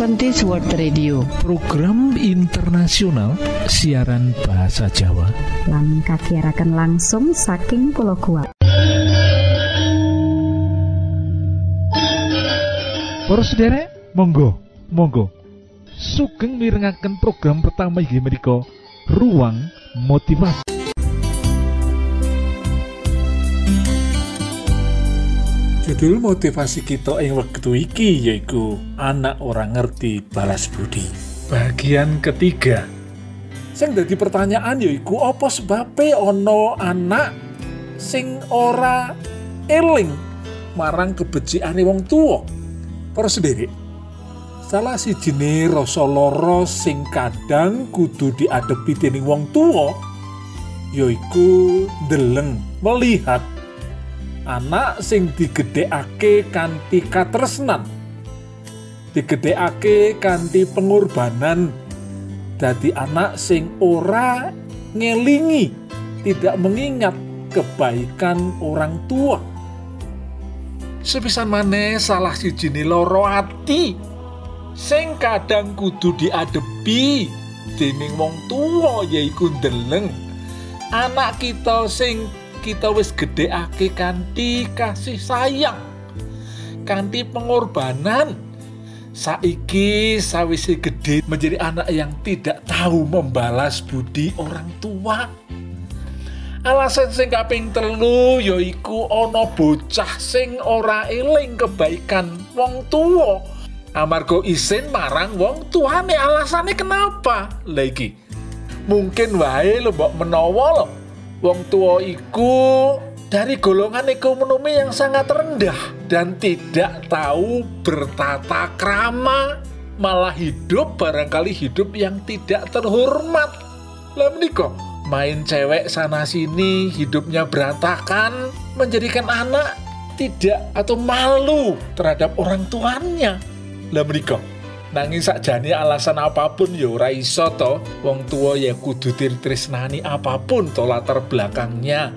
Adventist World Radio. Program internasional siaran bahasa Jawa. Lan kagiatan langsung saking pulau kuat Para sederek monggo monggo. Sugeng mirengaken program pertama inggih menika ruang motivasi Judul motivasi kita yang waktu iki yaitu anak orang ngerti balas budi. Bagian ketiga. Sing dadi pertanyaan yaiku apa sebabnya ono anak sing ora eling marang kebenciane wong tua. Para sendiri. Salah si jenis rasa lara sing kadang kudu diadepi dening wong tua yaiku deleng melihat anak sing digedhekake kanthi katresnan. Digedhekake kanthi pengorbanan. Dadi anak sing ora ngelingi tidak mengingat kebaikan orang tua. Sepisan maneh salah siji loro ati. Sing kadang kudu diadepi dening wong tua yaiku ndeleng. Anak kita sing kita wis gedheake kanthi kasih sayang kanthi pengorbanan. Saiki sawise gede menjadi anak yang tidak tahu membalas budi orang tua. Alasan sing kaping telu yaiku ana bocah sing ora eling kebaikan wong tua. Amarga isin marang wong tuane alasannya kenapa? Lagi mungkin wae lo mbok menawa Wong tua iku dari golongan ekonomi yang sangat rendah dan tidak tahu bertata krama, malah hidup barangkali hidup yang tidak terhormat. Lah menika main cewek sana sini hidupnya berantakan menjadikan anak tidak atau malu terhadap orang tuanya. Lah menika nanging sakjane alasan apa pun ya ora iso to. Wong tua ya kudu tresnani apa pun to latar belakangnya.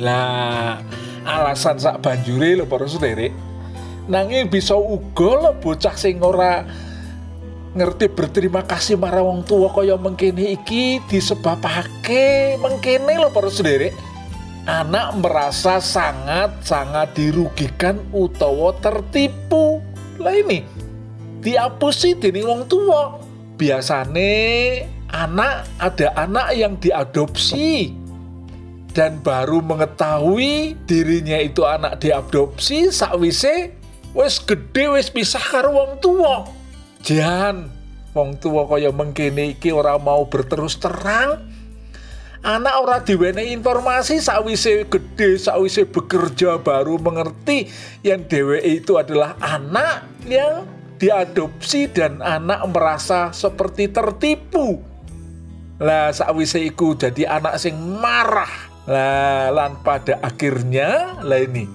Lah alasan sak banjure lho para sederek nanging bisa uga lho bocah sing ora ngerti berterima kasih marang wong tua kaya mengkene iki disebabake mengkene lho para sederek anak merasa sangat-sangat dirugikan utawa tertipu. Lah ini diapusi dening wong tua biasane anak ada anak yang diadopsi. Dan baru mengetahui dirinya itu anak diadopsi sakwise wis gede wis pisah karo wong tua jan wong tua kaya mengkene iki ora mau berterus terang. Anak ora diwenehi informasi sakwise gede sakwise bekerja baru mengerti yang dewe itu adalah anak yang diadopsi dan anak merasa seperti tertipu. Lah sakwise iku jadi anak sing marah. Lah lan pada akhirnya lah ini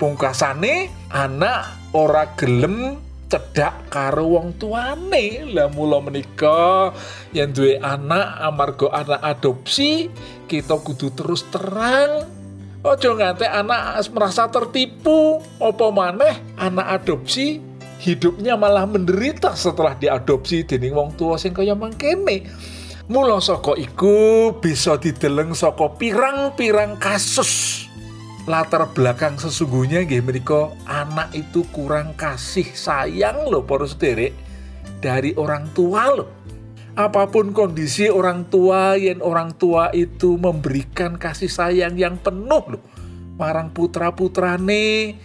pungkasane anak ora gelem cedak karo wong tuane. Lah mula menika yang duwe anak amarga anak adopsi kita kudu terus terang Ojo ngantek anak merasa tertipu, opo maneh anak adopsi hidupnya malah menderita setelah diadopsi dening wong tua sing kaya mangkene. Mula saka iku bisa dideleng saka pirang-pirang kasus latar belakang sesungguhnya nggih menika anak itu kurang kasih sayang loh para sederek dari orang tua loh. Apa pun kondisi orang tua yang orang tua itu memberikan kasih sayang yang penuh loh marang putra-putrane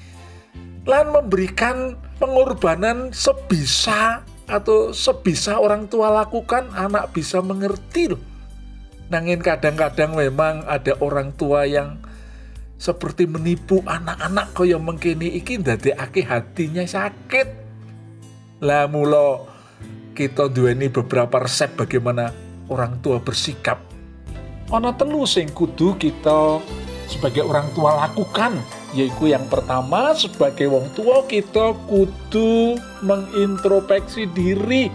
lan memberikan pengorbanan sebisa atau sebisa orang tua lakukan anak bisa mengerti loh. Nangin kadang-kadang memang ada orang tua yang seperti menipu anak-anak kaya mengkini iki ndadekake hatinya sakit. Lah mula kita duweni beberapa resep bagaimana orang tua bersikap. Ana telu sing kudu kita sebagai orang tua lakukan yaitu yang pertama sebagai wong tua kita kudu mengintrospeksi diri.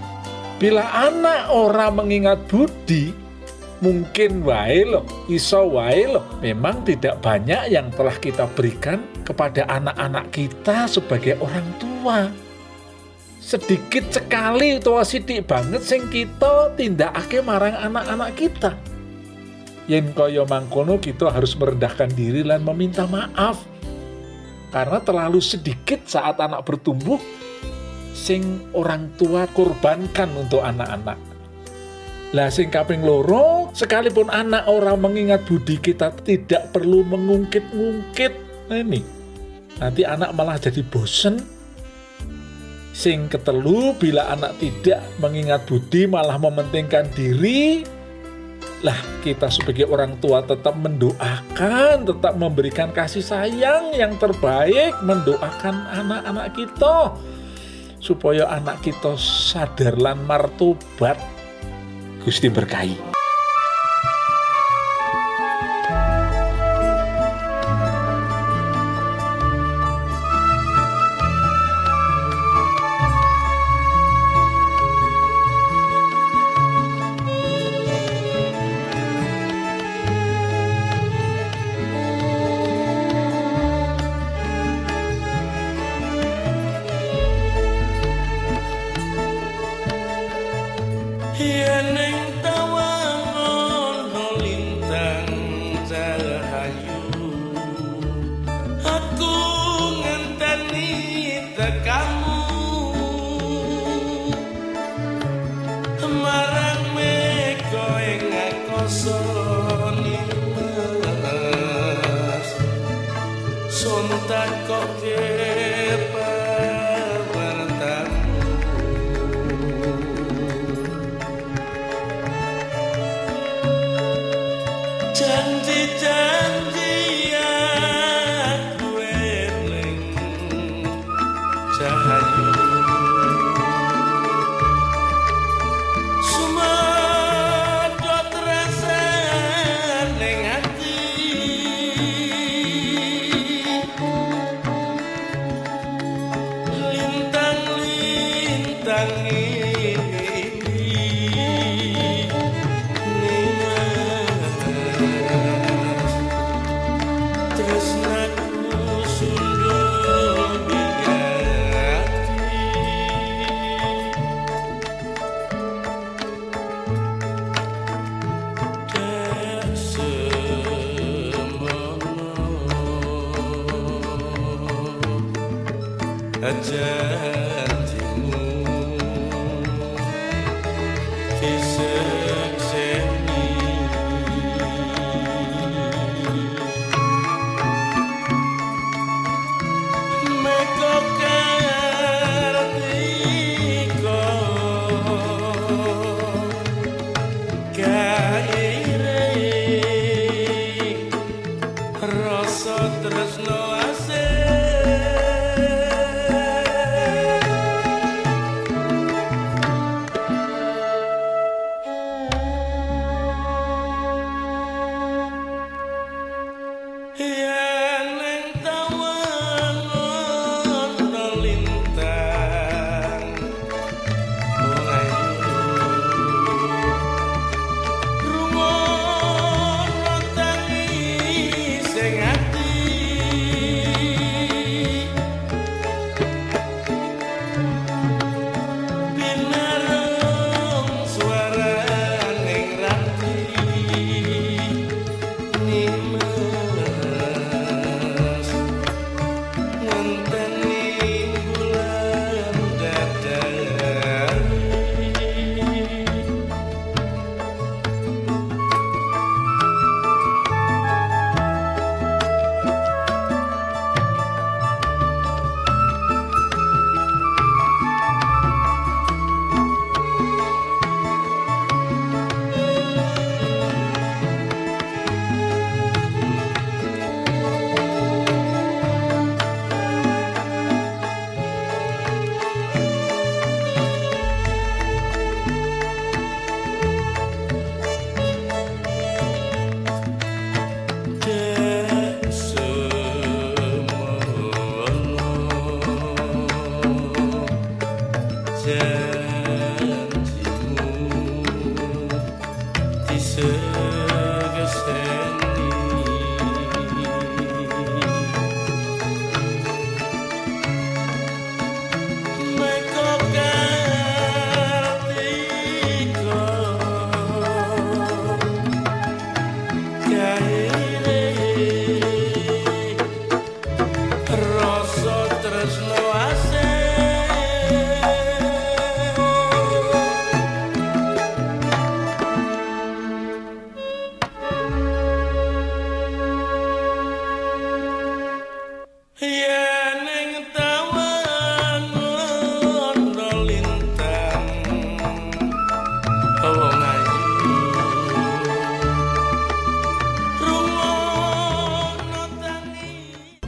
Bila anak orang mengingat budi mungkin wae loh iso wae memang tidak banyak yang telah kita berikan kepada anak-anak kita sebagai orang tua. Sedikit sekali tua sidik banget sing kita tindakake marang anak-anak kita yen kaya mangkono kita harus merendahkan diri dan meminta maaf karena terlalu sedikit saat anak bertumbuh sing orang tua korbankan untuk anak-anak lah sing kaping loro, sekalipun anak orang mengingat budi kita tidak perlu mengungkit-ungkit. Nah ini, nanti anak malah jadi bosen. Sing ketelu bila anak tidak mengingat budi malah mementingkan diri, lah kita sebagai orang tua tetap mendoakan, tetap memberikan kasih sayang yang terbaik, mendoakan anak-anak kita supaya anak kita sadar lan martobat Gusti berkahi. hiền You. Yeah.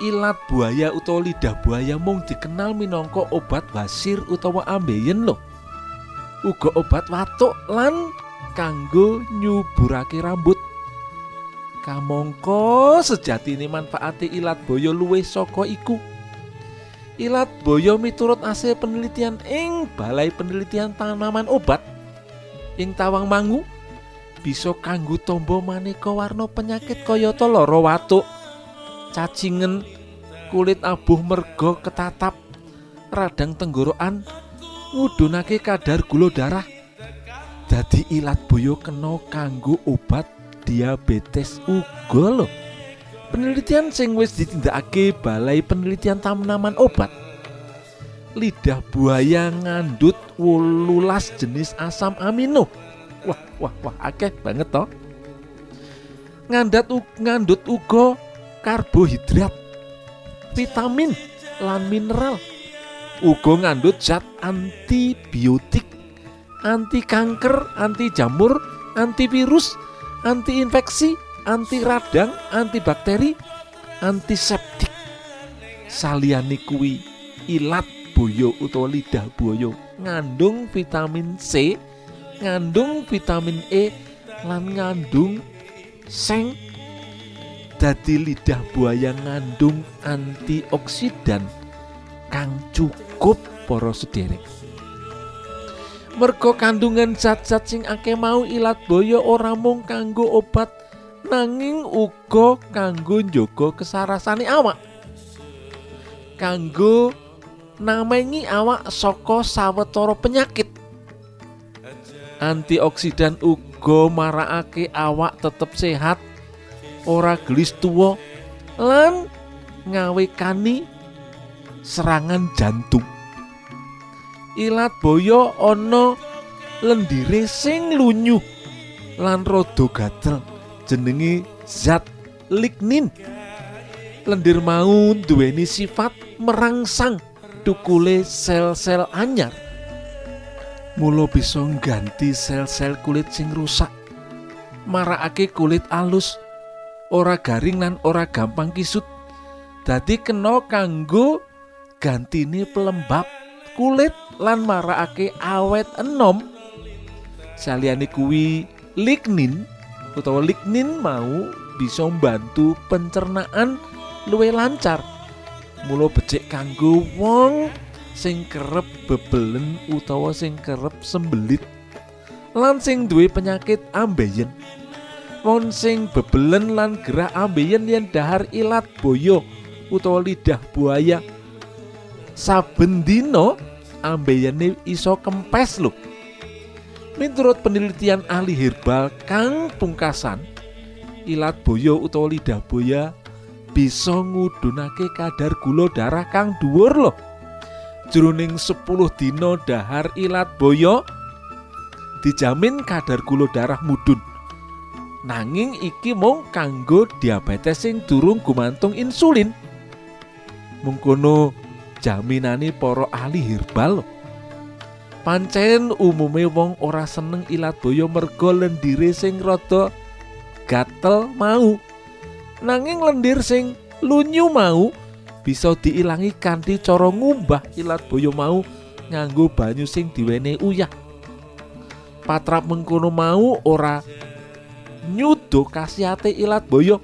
ilat buaya utawa lidah buaya mung dikenal minangka obat wasir utawa ambeien lho. Uga obat watuk lan kanggo nyuburake rambut. Kamangka sejatine manfaate ilat boyo luwih saka iku. Ilat boyo miturut hasil penelitian ing Balai Penelitian Tanaman Obat ing Tawangmangu bisa kanggo tombo maneka warna penyakit kayata lara watuk cacingen, kulit abuh mergo ketatap, radang tenggorokan, ngudunake kadar gula darah. Dadi ilat boyo kena kanggo obat diabetes uga lho. Penelitian sing wis ditindakake Balai Penelitian Tanaman Obat. Lidah buaya ngandut wolulas jenis asam amino. Wah, wah, wah, akeh banget toh. Ngandut ngandut uga karbohidrat, vitamin lan mineral. Uga ngandut zat antibiotik, anti kanker, anti jamur, antivirus, anti infeksi, anti radang, anti bakteri, antiseptik. Saliyane kuwi ilat boyo utawa lidah boyo ngandung vitamin C, ngandung vitamin E, lan ngandung seng dadi lidah buaya ngandung antioksidan kang cukup para sederek. Mergo kandungan zat-zat sing akeh mau ilat boyo ora mung kanggo obat nanging uga kanggo njaga kesarasane awak. Kanggo namengi awak saka sawetara penyakit. Antioksidan uga marakake awak tetep sehat ora gelis tuwa lan ngawekani serangan jantung. Ilat boyo ana lendire sing lunyuh lan rada gatel jenenge zat lignin. Lendir mau duweni sifat merangsang tukule sel-sel anyar. Mula bisa ngganti sel-sel kulit sing rusak. Marakake kulit alus ora garing lan ora gampang kisut. Dadi kena kanggo gantine pelembab kulit lan marakake awet enom. Saliyane kuwi lignin utawa lignin mau bisa membantu pencernaan luwih lancar. Mula becik kanggo wong sing kerep bebelen utawa sing kerep sembelit lan sing duwe penyakit ambeien wong sing bebelen lan gerah ambeien yen dahar ilat boyo utawa lidah buaya. Saben dina ambeyene iso kempes lho. Miturut penelitian ahli herbal kang pungkasan ilat boyo utawa lidah buaya bisa ngudunake kadar gula darah kang dhuwur lho. Jroning 10 dina dahar ilat boyo dijamin kadar gula darah mudhun nanging iki mung kanggo diabetes sing durung gumantung insulin. Mengkono jaminane para ahli herbal. Pancen umume wong ora seneng ilat boyo mergo lendire sing rada gatel mau. Nanging lendir sing lunyu mau bisa diilangi kanthi cara ngumbah ilat boyo mau nganggo banyu sing diwene uyah. Patrap mengkono mau ora nyudo kasihate ilat boyo.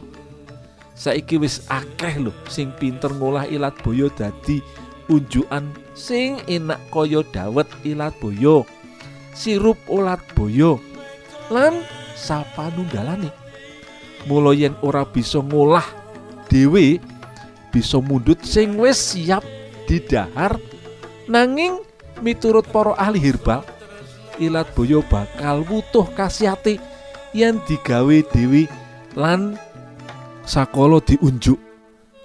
Saiki wis akeh lho sing pinter ngolah ilat boyo dadi unjukan sing enak kaya dawet ilat boyo. Sirup ulat boyo. Lan sapanunggalane mula yen ora bisa ngolah dhewe bisa mundut sing wis siap didahar nanging miturut para ahli herbal ilat boyo bakal wutuh kasihate yen digawe dewi lan sakala diunjuk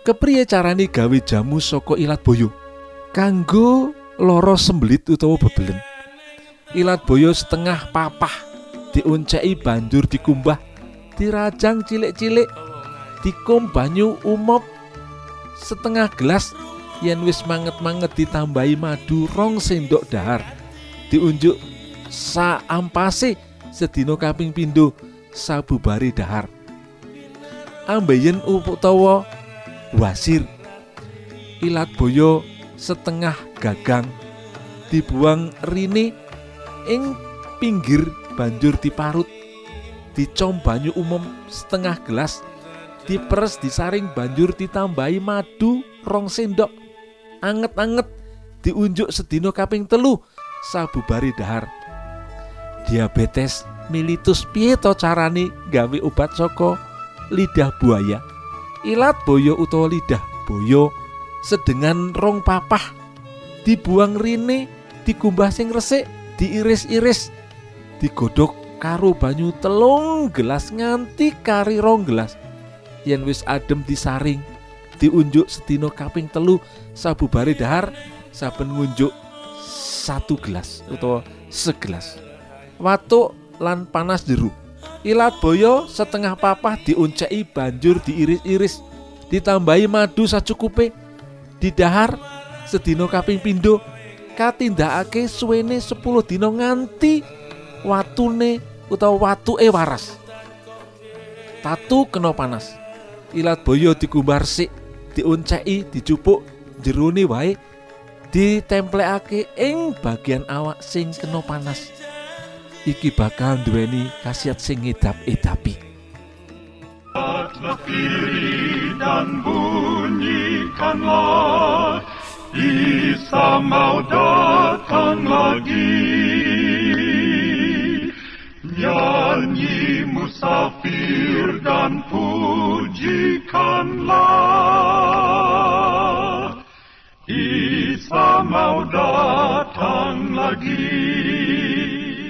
kepriye carane gawe jamu saka ilat boyo? Kanggo loro sembelit utawa bebelen. Ilat boyo setengah papah diunceki banjur dikumbah dirajang cilik-cilik dikum banyu umop setengah gelas yen wis manget-manget ditambahi madu rong sendok dahar diunjuk saampase sedina kaping pindho sabubari dahar. Ambeien utawa wasir. Ilat boyo setengah gagang dibuang rine ing pinggir banjur diparut dicom banyu umum setengah gelas diperes disaring banjur ditambahi madu rong sendok. Anget-anget diunjuk sedino kaping telu sabubari dahar diabetes militus piye to carane gawe obat saka lidah buaya? Ilat boyo utawa lidah boyo sedengan rong papah dibuang rine dikumbah sing resik diiris-iris digodhog karo banyu telung gelas nganti kari rong gelas. Yen wis adem disaring diunjuk sedina kaping telu sabubare dahar saben ngunjuk satu gelas utawa segelas watuk lan panas jeru ilat boyo setengah papah diunceki banjur diiris-iris ditambahi madu sacukupe. Didahar sedina kaping pindho katindakake suwene 10 dina nganti watune utawa watuke waras. Tatu kena panas. Ilat boyo digumbar sik diunceki dicupuk jerone wae ditemplekake ing bagian awak sing kena panas iki bakal duweni khasiat sing ngedap-edapi Diri dan bunyikanlah. Isa mau datang lagi. Nyanyi musafir dan pujikanlah. Isa mau datang lagi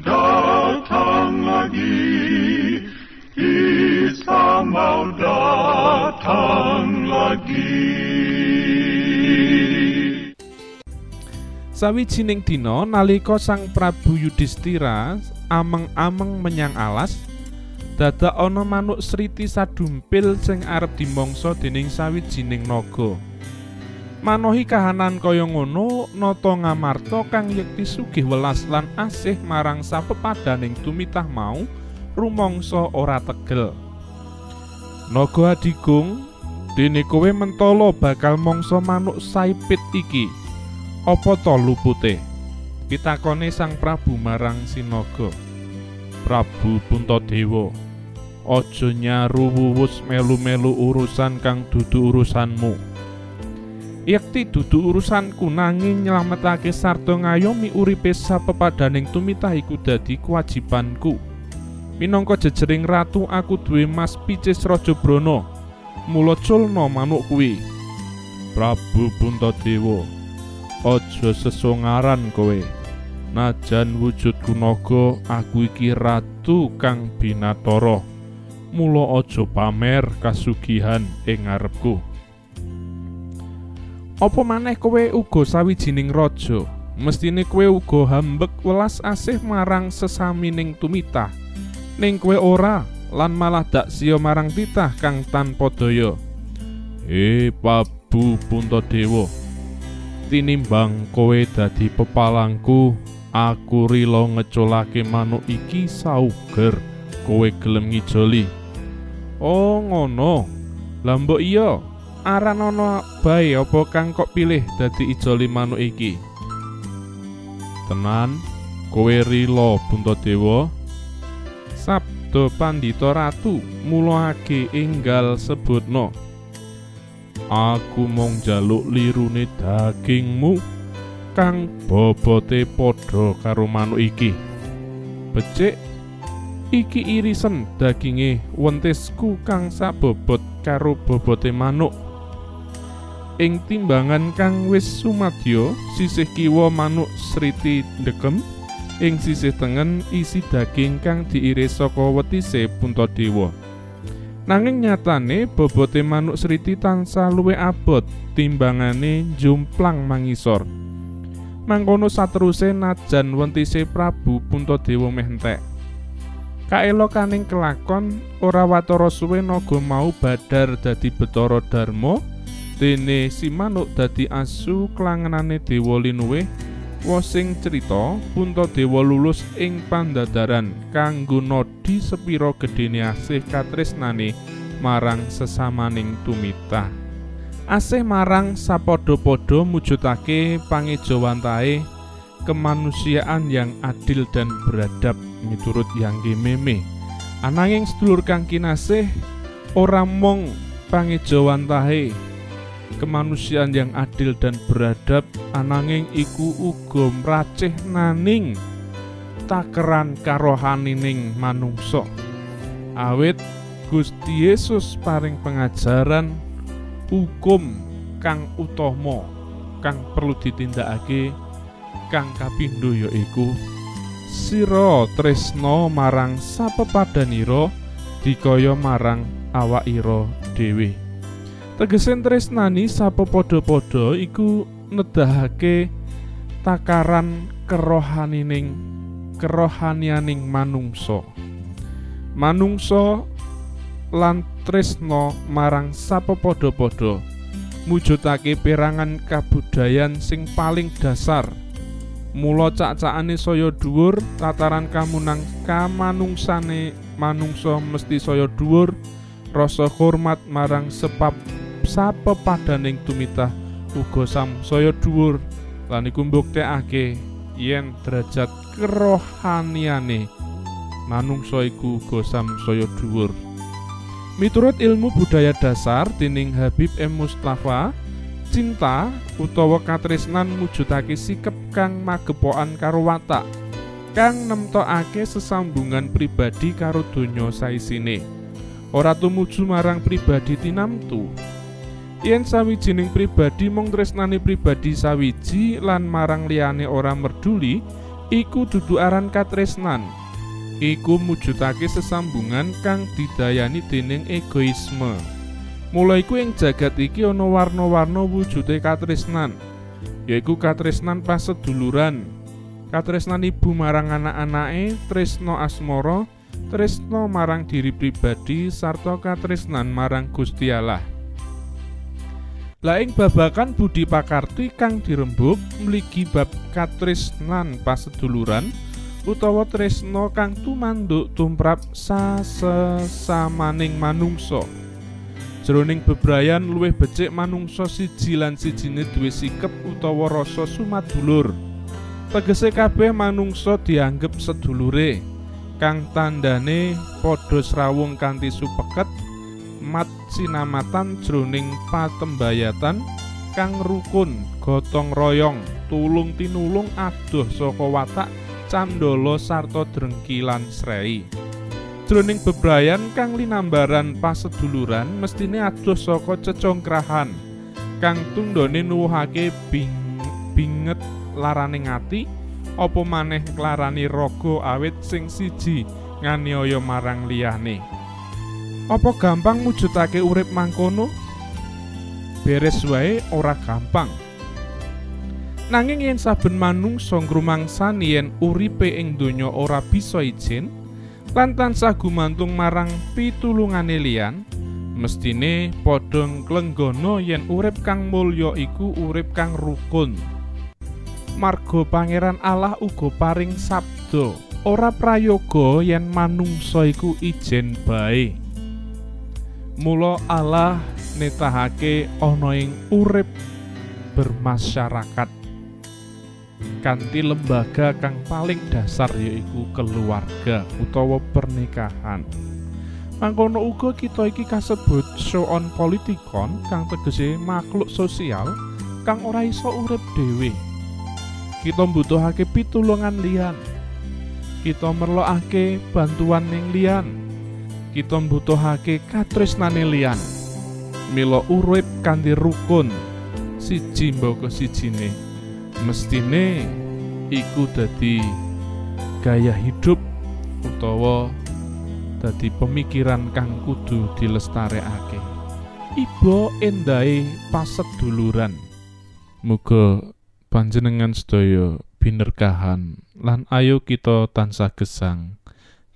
datang lagi, Isa mau datang lagi. Sawijining dina nalika Sang Prabu Yudhistira ameng-ameng menyang alas, dadak ana manuk sriti sadumpil sing arep dimangsa dening sawijining naga. Manohi kahanan kaya ngono, nata ngamarta kang yekti sugih welas lan asih marang sapepadaning tumitah mau rumangsa ora tegel. Naga adigung, dene kowe mentala bakal mangsa manuk saipit iki. Apa to lupute? Pitakone Sang Prabu marang Sinaga. Prabu Puntadewa, aja nyaruwuwus melu-melu urusan kang dudu urusanmu. Yekti dudu urusanku nanging nyelametake sarta ngayomi uripe sapepadaning tumitah iku dadi kewajibanku. Minangka jejering ratu aku duwe Mas Picis Raja Brana. Mula culna manuk kuwi. Prabu Puntadewa, aja sesongaran kowe. Najan wujudku naga, aku iki ratu kang binatara. Mula aja pamer kasugihan ing ngarepku. Apa maneh kowe uga sawijining raja? Mestine kowe uga hambek welas asih marang sesamining tumitah. Ning kowe ora lan malah dak sia marang titah kang tanpa daya. He Prabu Puntadewa. Tinimbang kowe dadi pepalangku, aku rila ngeculake manuk iki sauger kowe gelem ngijoli. Oh ngono. Lah mbok iya, aran ana bae apa kang kok pilih dadi ijoli manuk iki? Tenan kowe rila Puntadewa sabda pandhita ratu mulake enggal sebutno aku mung jaluk lirune dagingmu kang bobote padha karo manuk iki. Becik iki irisen daginge wentisku kang sabobot karo bobote manuk ing timbangan kang wis sumadyo sisih kiwa manuk sriti ndekem. Ing sisih tengen isi daging kang diiris saka wetise Puntadewa nanging nyatane bobote manuk sriti tansah luwih abot timbangane jumplang mangisor. Mangkono sateruse najan wentise Prabu Puntadewa meh entek kaelokaning kelakon ora watara suwe naga mau badar dadi Betara Darma dene si manuk dadi asu klangenane Dewa Linuwih Wosing cerita Puntadewa lulus ing pandadaran kanggo nodi sepiro gedene asih katresnane marang sesamaning tumita. Asih marang sapodo-podo mujudake pangejawantahe kemanusiaan yang adil dan beradab miturut Yangge Meme. Ananging sedulur kang kinasih ora mung pangejawantahe kemanusiaan yang adil dan beradab ananging iku uga mracih naning takeran karohanining manungsa. Awit Gusti Yesus paring pengajaran hukum kang utama kang perlu ditindakake kang kapindho yaiku. Sira tresno marang sapepadanira dikaya marang awakira dhewe tegesen tresnani sapa padha-padha iku nedahake takaran kerohanining kerohanianing manungsa. Manungsa lan marang sapa padha-padha mujudake perangan kabudayan sing paling dasar. Mula cak-cakane saya dhuwur tataran kamunang kamanungsane manungsa mesti saya dhuwur rasa hormat marang sebab sapepadaning tumitah uga samsaya dhuwur. Lan iku mbuktekake yen derajat kerohaniane manungsa iku uga samsaya dhuwur. Miturut ilmu budaya dasar dening Habib M. Mustafa cinta utawa katresnan mujudake sikep kang magepokan karo watak kang nemtokake sesambungan pribadi karo donya saisine. Ora tumuju marang pribadi tinamtu yen sawijining pribadi mung tresnani pribadi sawiji lan marang liyane ora merduli iku dudu aran katresnan. Iku mujudake sesambungan kang didayani dening egoisme. Mula iku ing jagat iki ana warna-warna wujude katresnan yaiku katresnan paseduluran katresnan ibu marang anak-anake tresno asmara tresno marang diri pribadi sarta katresnan marang Gusti Allah Laing babakan budi pakarti kang dirembuk mligi bab katresnan paseduluran utawa tresno kang tumanduk tumrap sasesamaning manungsa. Jroning bebrayan luwih becik manungsa siji lan sijine duwe sikep utawa rasa sumadulur. Tegese kabeh manungsa dianggep sedulure kang tandane padha srawung kanthi supeket mat sinamatan jroning patembayatan kang rukun gotong royong tulung tinulung adoh saka watak candala sarta drengki lan srei. Jroning bebrayan kang linambaran paseduluran mestine adoh saka cecongkrahan kang tundhone nuwuhake bing binget laraning ati apa maneh nglarani raga awit sing siji nganiaya marang liyane Apa gampang mujudake urip mangkono? Beres wae ora gampang. Nanging yen saben manungsa ngrumangsani yen uripe ing donya ora bisa ijin lan tansah gumantung marang pitulungane liyan, mestine padha nglenggana yen urip kang mulya iku urip kang rukun. Marga Pangeran Allah uga paring sabda, ora prayoga yen manungsa iku ijen bae. Mula Allah netahake ana ing urip bermasyarakat kanthi lembaga kang paling dasar yaiku keluarga utawa pernikahan. Mangkono uga kita iki kasebut show on politikon kang tegese makhluk sosial kang ora iso urip dhewe. Kita mbutuhake pitulungan liyan. Kita merlokake bantuan ning liyan. Kita mbutuhake katresnane liyan. Mila urip kanthi rukun siji mboko sijine. Mestine iku dadi gaya hidup utawa dadi pemikiran kang kudu dilestarekake. Iba endahe paseduluran. Muga panjenengan sedaya binerkahan lan ayo kita tansah gesang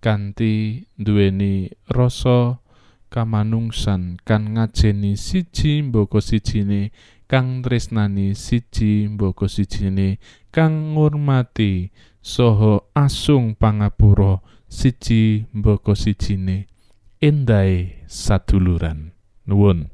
kanthi duweni rasa kamanungsan kan ngajeni siji mboko sijine kang tresnani siji mboko sijine kang ngurmati saha asung pangapura siji mboko sijine. Endahe saduluran. Nuwun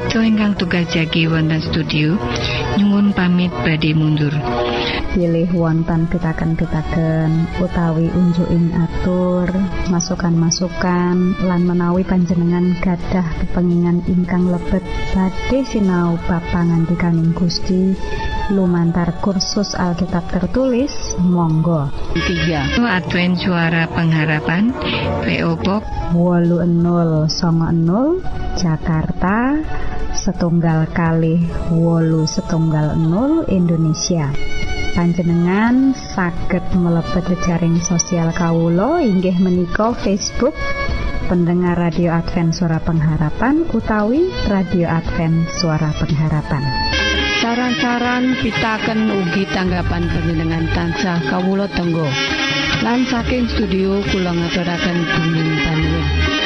Kita ingkang tugas jagi wonten studio nyuwun pamit badhe mundur. pilih wonten pitaken-pitaken utawi unjuking atur masukan-masukan lan menawi panjenengan gadah kepengingan ingkang lebet badhe sinau bab pangantikaning Gusti lumantar kursus Alkitab tertulis monggo 3. Advent Suara Pengharapan PO Box 8090 Jakarta setunggal kali wolu setunggal 0 Indonesia. Panjenengan saged mlebet jejaring sosial kawulo inggih menika Facebook pendengar radio Advent suara pengharapan utawi radio Advent suara pengharapan. Saran-saran pitaken ugi tanggapan panjenengan tansah kawula tenggo. Lan saking studio kula ngaturaken bumi panuwun